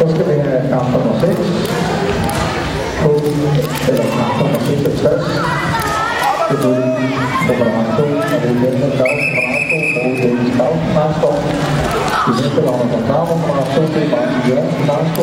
Oscar Pereira Carlos Fonseca, Kobe Pereira Carlos Fonseca Express, Keduri Pembantu, Keduri Tentang, Pembantu, Keduri Tentang, Nasto, Keduri Tentang, Pembantu, Keduri Tentang, Nasto,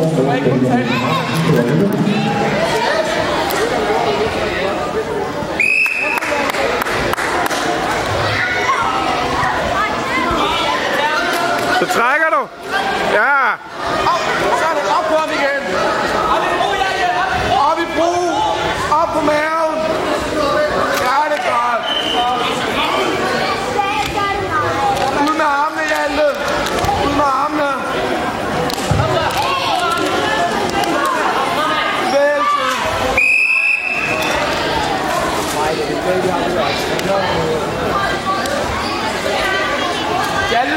Ja,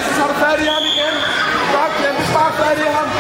så tager du fat i ham igen. Godt, Clem, du sparer fat.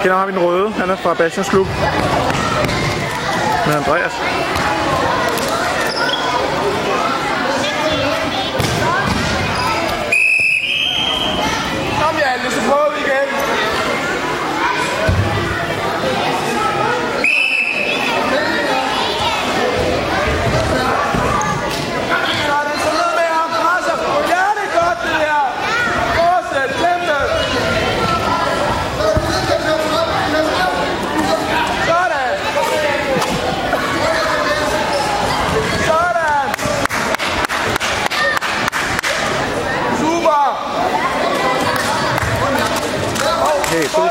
Jeg kender ham den røde. Han er fra Bastians Klub. Med Andreas. Allez, faut.